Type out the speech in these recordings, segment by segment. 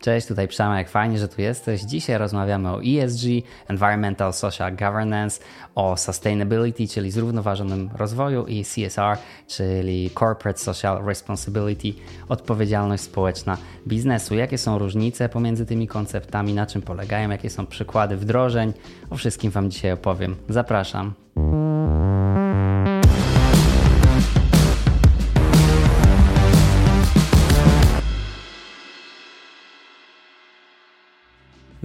Cześć, tutaj Przemek, fajnie, że tu jesteś. Dzisiaj rozmawiamy o ESG, Environmental Social Governance, o Sustainability, czyli zrównoważonym rozwoju i CSR, czyli Corporate Social Responsibility, odpowiedzialność społeczna biznesu. Jakie są różnice pomiędzy tymi konceptami, na czym polegają, jakie są przykłady wdrożeń. O wszystkim Wam dzisiaj opowiem. Zapraszam.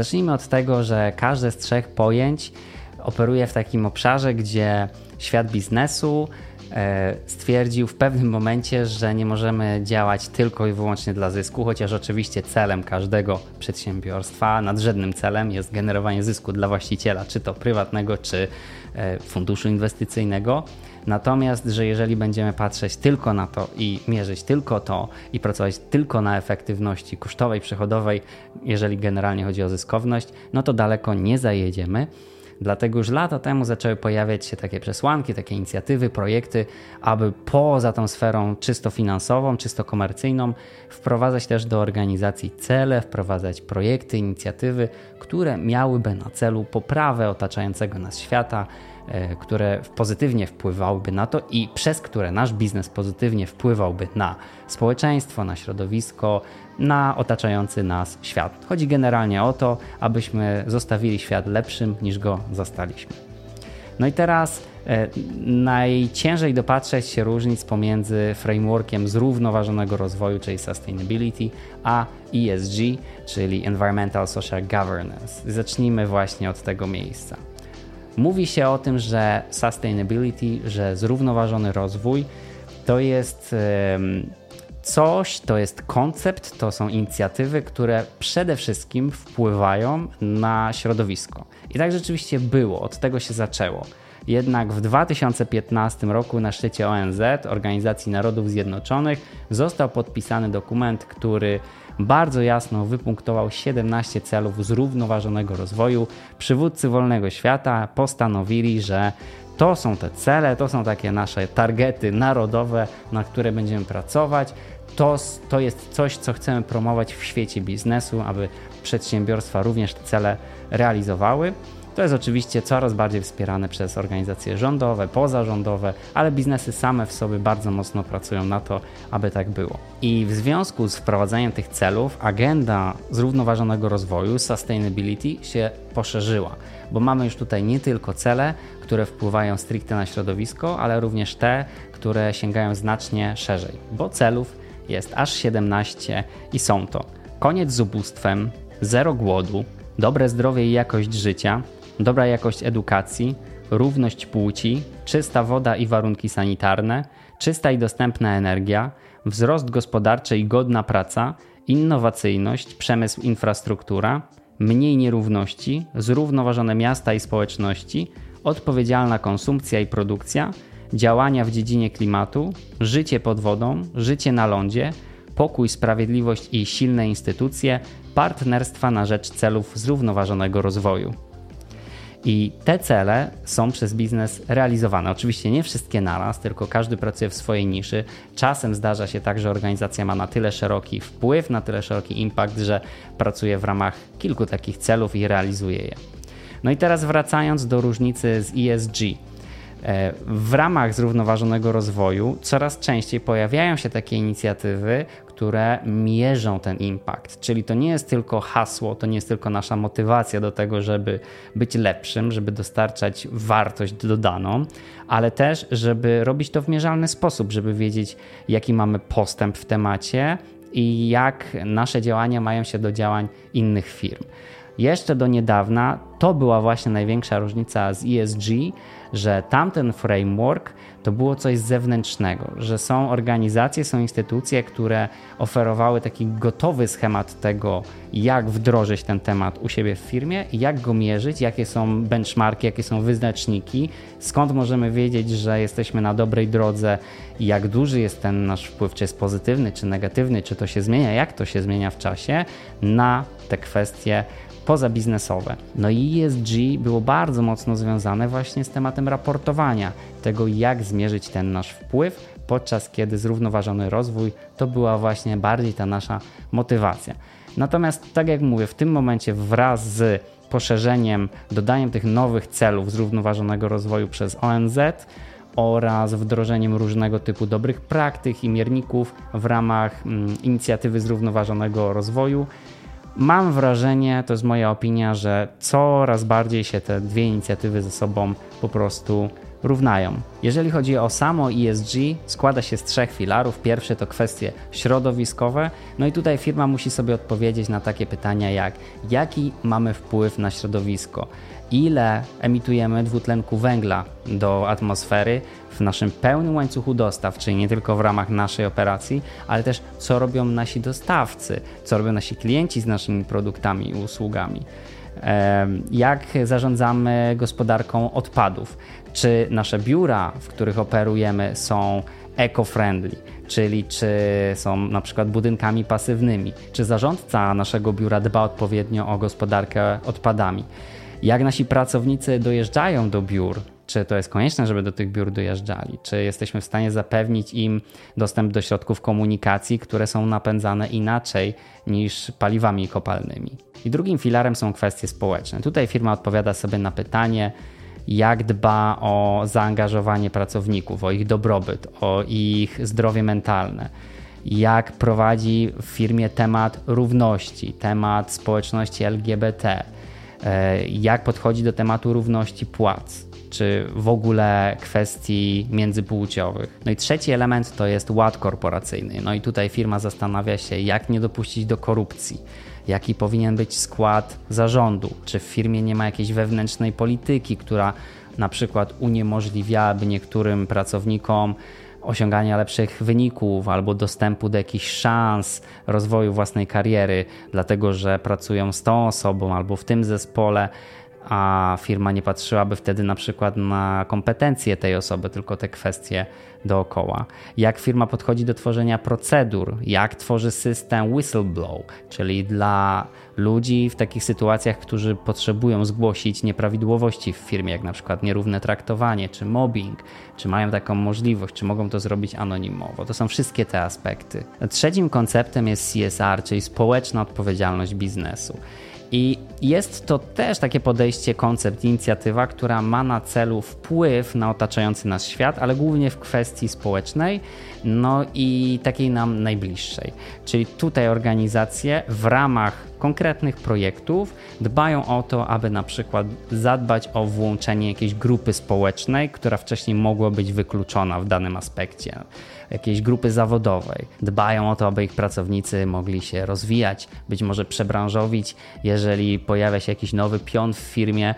Zacznijmy od tego, że każde z trzech pojęć operuje w takim obszarze, gdzie świat biznesu e, stwierdził w pewnym momencie, że nie możemy działać tylko i wyłącznie dla zysku, chociaż oczywiście celem każdego przedsiębiorstwa, nadrzędnym celem jest generowanie zysku dla właściciela, czy to prywatnego, czy e, funduszu inwestycyjnego. Natomiast, że jeżeli będziemy patrzeć tylko na to i mierzyć tylko to i pracować tylko na efektywności kosztowej, przychodowej, jeżeli generalnie chodzi o zyskowność, no to daleko nie zajedziemy. Dlatego już lata temu zaczęły pojawiać się takie przesłanki, takie inicjatywy, projekty, aby poza tą sferą czysto finansową, czysto komercyjną, wprowadzać też do organizacji cele, wprowadzać projekty, inicjatywy, które miałyby na celu poprawę otaczającego nas świata, które pozytywnie wpływałyby na to i przez które nasz biznes pozytywnie wpływałby na społeczeństwo, na środowisko, na otaczający nas świat. Chodzi generalnie o to, abyśmy zostawili świat lepszym niż go zastaliśmy. No i teraz e, najciężej dopatrzeć się różnic pomiędzy frameworkiem zrównoważonego rozwoju, czyli sustainability, a ESG, czyli Environmental Social Governance. Zacznijmy właśnie od tego miejsca. Mówi się o tym, że sustainability, że zrównoważony rozwój to jest coś, to jest koncept, to są inicjatywy, które przede wszystkim wpływają na środowisko. I tak rzeczywiście było, od tego się zaczęło. Jednak w 2015 roku na szczycie ONZ, Organizacji Narodów Zjednoczonych, został podpisany dokument, który bardzo jasno wypunktował 17 celów zrównoważonego rozwoju. Przywódcy wolnego świata postanowili, że to są te cele, to są takie nasze targety narodowe, na które będziemy pracować. To, to jest coś, co chcemy promować w świecie biznesu, aby przedsiębiorstwa również te cele realizowały. To jest oczywiście coraz bardziej wspierane przez organizacje rządowe, pozarządowe, ale biznesy same w sobie bardzo mocno pracują na to, aby tak było. I w związku z wprowadzaniem tych celów, agenda zrównoważonego rozwoju, sustainability, się poszerzyła, bo mamy już tutaj nie tylko cele, które wpływają stricte na środowisko, ale również te, które sięgają znacznie szerzej, bo celów jest aż 17 i są to koniec z ubóstwem, zero głodu, dobre zdrowie i jakość życia, dobra jakość edukacji, równość płci, czysta woda i warunki sanitarne, czysta i dostępna energia, wzrost gospodarczy i godna praca, innowacyjność, przemysł, infrastruktura, mniej nierówności, zrównoważone miasta i społeczności, odpowiedzialna konsumpcja i produkcja, działania w dziedzinie klimatu, życie pod wodą, życie na lądzie, pokój, sprawiedliwość i silne instytucje, partnerstwa na rzecz celów zrównoważonego rozwoju. I te cele są przez biznes realizowane. Oczywiście nie wszystkie naraz, tylko każdy pracuje w swojej niszy. Czasem zdarza się tak, że organizacja ma na tyle szeroki wpływ, na tyle szeroki impact, że pracuje w ramach kilku takich celów i realizuje je. No i teraz wracając do różnicy z ESG. E, w ramach zrównoważonego rozwoju coraz częściej pojawiają się takie inicjatywy, które mierzą ten impact. Czyli to nie jest tylko hasło, to nie jest tylko nasza motywacja do tego, żeby być lepszym, żeby dostarczać wartość dodaną, ale też, żeby robić to w mierzalny sposób, żeby wiedzieć, jaki mamy postęp w temacie i jak nasze działania mają się do działań innych firm. Jeszcze do niedawna to była właśnie największa różnica z ESG, że tamten framework to było coś zewnętrznego, że są organizacje, są instytucje, które oferowały taki gotowy schemat tego, jak wdrożyć ten temat u siebie w firmie, jak go mierzyć, jakie są benchmarki, jakie są wyznaczniki, skąd możemy wiedzieć, że jesteśmy na dobrej drodze i jak duży jest ten nasz wpływ, czy jest pozytywny, czy negatywny, czy to się zmienia, jak to się zmienia w czasie na te kwestie pozabiznesowe. No i ESG było bardzo mocno związane właśnie z tematem raportowania, tego jak zmierzyć ten nasz wpływ, podczas kiedy zrównoważony rozwój to była właśnie bardziej ta nasza motywacja. Natomiast, tak jak mówię, w tym momencie wraz z poszerzeniem, dodaniem tych nowych celów zrównoważonego rozwoju przez ONZ oraz wdrożeniem różnego typu dobrych praktyk i mierników w ramach mm, inicjatywy zrównoważonego rozwoju, mam wrażenie, to jest moja opinia, że coraz bardziej się te dwie inicjatywy ze sobą po prostu równają. Jeżeli chodzi o samo ESG, składa się z trzech filarów. Pierwszy to kwestie środowiskowe, no i tutaj firma musi sobie odpowiedzieć na takie pytania jak jaki mamy wpływ na środowisko, ile emitujemy dwutlenku węgla do atmosfery w naszym pełnym łańcuchu dostaw, czyli nie tylko w ramach naszej operacji, ale też co robią nasi dostawcy, co robią nasi klienci z naszymi produktami i usługami. Jak zarządzamy gospodarką odpadów, czy nasze biura, w których operujemy, są eco-friendly, czyli czy są na przykład budynkami pasywnymi, czy zarządca naszego biura dba odpowiednio o gospodarkę odpadami. Jak nasi pracownicy dojeżdżają do biur, czy to jest konieczne, żeby do tych biur dojeżdżali, czy jesteśmy w stanie zapewnić im dostęp do środków komunikacji, które są napędzane inaczej niż paliwami kopalnymi. I drugim filarem są kwestie społeczne. Tutaj firma odpowiada sobie na pytanie, jak dba o zaangażowanie pracowników, o ich dobrobyt, o ich zdrowie mentalne, jak prowadzi w firmie temat równości, temat społeczności LGBT, jak podchodzi do tematu równości płac, czy w ogóle kwestii międzypłciowych. No i trzeci element to jest ład korporacyjny. No i tutaj firma zastanawia się, jak nie dopuścić do korupcji jaki powinien być skład zarządu, czy w firmie nie ma jakiejś wewnętrznej polityki, która na przykład uniemożliwiałaby niektórym pracownikom osiągania lepszych wyników albo dostępu do jakichś szans rozwoju własnej kariery, dlatego że pracują z tą osobą albo w tym zespole a firma nie patrzyłaby wtedy na przykład na kompetencje tej osoby, tylko te kwestie dookoła. Jak firma podchodzi do tworzenia procedur, jak tworzy system whistleblow, czyli dla ludzi w takich sytuacjach, którzy potrzebują zgłosić nieprawidłowości w firmie, jak na przykład nierówne traktowanie czy mobbing, czy mają taką możliwość, czy mogą to zrobić anonimowo. To są wszystkie te aspekty. Trzecim konceptem jest CSR, czyli społeczna odpowiedzialność biznesu. I jest to też takie podejście, koncept, inicjatywa, która ma na celu wpływ na otaczający nas świat, ale głównie w kwestii społecznej, no i takiej nam najbliższej. Czyli tutaj organizacje w ramach konkretnych projektów dbają o to, aby na przykład zadbać o włączenie jakiejś grupy społecznej, która wcześniej mogła być wykluczona w danym aspekcie jakiejś grupy zawodowej. Dbają o to, aby ich pracownicy mogli się rozwijać, być może przebranżowić, jeżeli pojawia się jakiś nowy pion w firmie,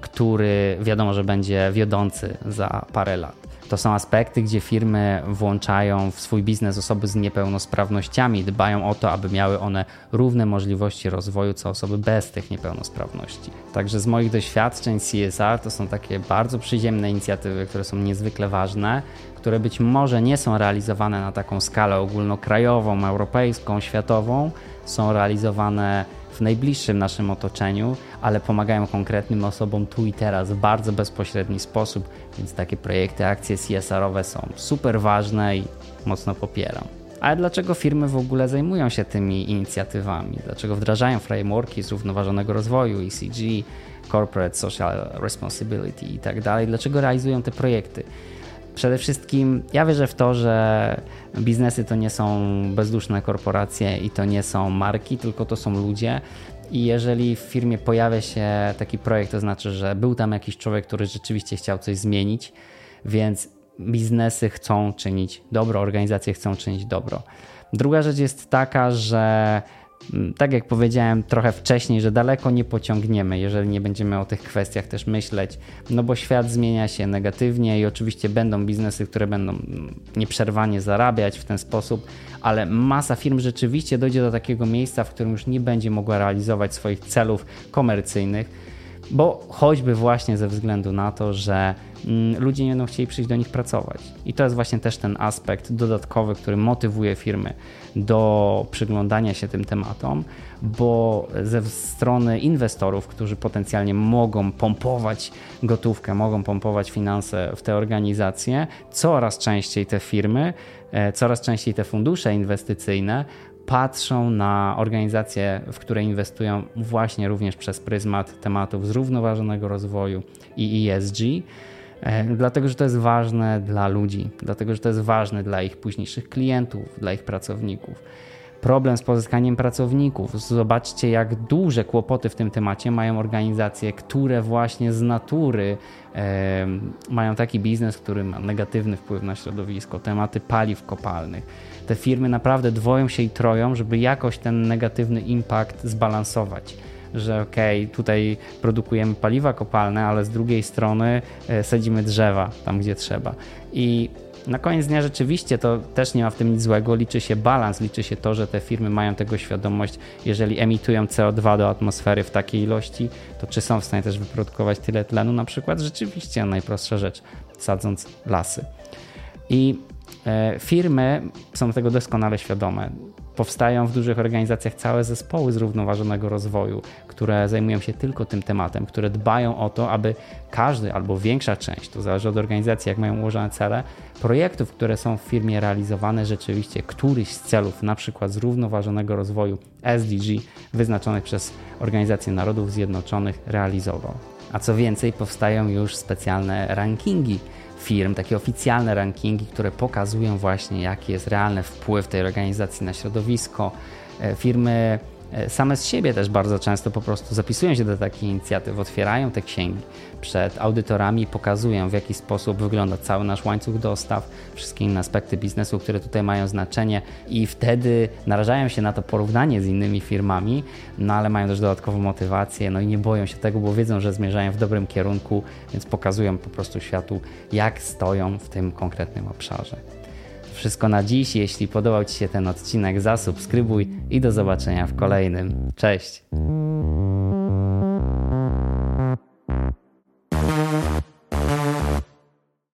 który wiadomo, że będzie wiodący za parę lat. To są aspekty, gdzie firmy włączają w swój biznes osoby z niepełnosprawnościami, dbają o to, aby miały one równe możliwości rozwoju co osoby bez tych niepełnosprawności. Także z moich doświadczeń CSR to są takie bardzo przyziemne inicjatywy, które są niezwykle ważne, które być może nie są realizowane na taką skalę ogólnokrajową, europejską, światową, są realizowane w najbliższym naszym otoczeniu, ale pomagają konkretnym osobom tu i teraz w bardzo bezpośredni sposób, więc takie projekty, akcje CSR-owe są super ważne i mocno popieram. Ale dlaczego firmy w ogóle zajmują się tymi inicjatywami? Dlaczego wdrażają frameworki zrównoważonego rozwoju, ECG, Corporate Social Responsibility i tak? Dlaczego realizują te projekty? Przede wszystkim ja wierzę w to, że biznesy to nie są bezduszne korporacje i to nie są marki, tylko to są ludzie. I jeżeli w firmie pojawia się taki projekt, to znaczy, że był tam jakiś człowiek, który rzeczywiście chciał coś zmienić, więc biznesy chcą czynić dobro, organizacje chcą czynić dobro. Druga rzecz jest taka, że tak jak powiedziałem trochę wcześniej, że daleko nie pociągniemy, jeżeli nie będziemy o tych kwestiach też myśleć, no bo świat zmienia się negatywnie i oczywiście będą biznesy, które będą mm, nieprzerwanie zarabiać w ten sposób, ale masa firm rzeczywiście dojdzie do takiego miejsca, w którym już nie będzie mogła realizować swoich celów komercyjnych bo choćby właśnie ze względu na to, że mm, ludzie nie będą chcieli przyjść do nich pracować. I to jest właśnie też ten aspekt dodatkowy, który motywuje firmy do przyglądania się tym tematom, bo ze strony inwestorów, którzy potencjalnie mogą pompować gotówkę, mogą pompować finanse w te organizacje, coraz częściej te firmy, e, coraz częściej te fundusze inwestycyjne patrzą na organizacje, w które inwestują właśnie również przez pryzmat tematów zrównoważonego rozwoju i ESG. E, dlatego, że to jest ważne dla ludzi, dlatego, że to jest ważne dla ich późniejszych klientów, dla ich pracowników problem z pozyskaniem pracowników. Zobaczcie, jak duże kłopoty w tym temacie mają organizacje, które właśnie z natury e, mają taki biznes, który ma negatywny wpływ na środowisko, tematy paliw kopalnych. Te firmy naprawdę dwoją się i troją, żeby jakoś ten negatywny impact zbalansować że okej, okay, tutaj produkujemy paliwa kopalne, ale z drugiej strony e, sadzimy drzewa tam, gdzie trzeba. I na koniec dnia rzeczywiście to też nie ma w tym nic złego, liczy się balans, liczy się to, że te firmy mają tego świadomość, jeżeli emitują CO2 do atmosfery w takiej ilości, to czy są w stanie też wyprodukować tyle tlenu na przykład? Rzeczywiście najprostsza rzecz, sadząc lasy. I e, firmy są tego doskonale świadome. Powstają w dużych organizacjach całe zespoły zrównoważonego rozwoju, które zajmują się tylko tym tematem, które dbają o to, aby każdy albo większa część, to zależy od organizacji, jak mają ułożone cele, projektów, które są w firmie realizowane, rzeczywiście któryś z celów, na przykład zrównoważonego rozwoju SDG, wyznaczonych przez Organizację Narodów Zjednoczonych, realizował. A co więcej, powstają już specjalne rankingi firm, takie oficjalne rankingi, które pokazują właśnie, jaki jest realny wpływ tej organizacji na środowisko. E, firmy same z siebie też bardzo często po prostu zapisują się do takich inicjatyw, otwierają te księgi przed audytorami pokazują, w jaki sposób wygląda cały nasz łańcuch dostaw, wszystkie inne aspekty biznesu, które tutaj mają znaczenie, i wtedy narażają się na to porównanie z innymi firmami, no ale mają też dodatkową motywację, no i nie boją się tego, bo wiedzą, że zmierzają w dobrym kierunku, więc pokazują po prostu światu, jak stoją w tym konkretnym obszarze wszystko na dziś. Jeśli podobał Ci się ten odcinek, zasubskrybuj i do zobaczenia w kolejnym. Cześć!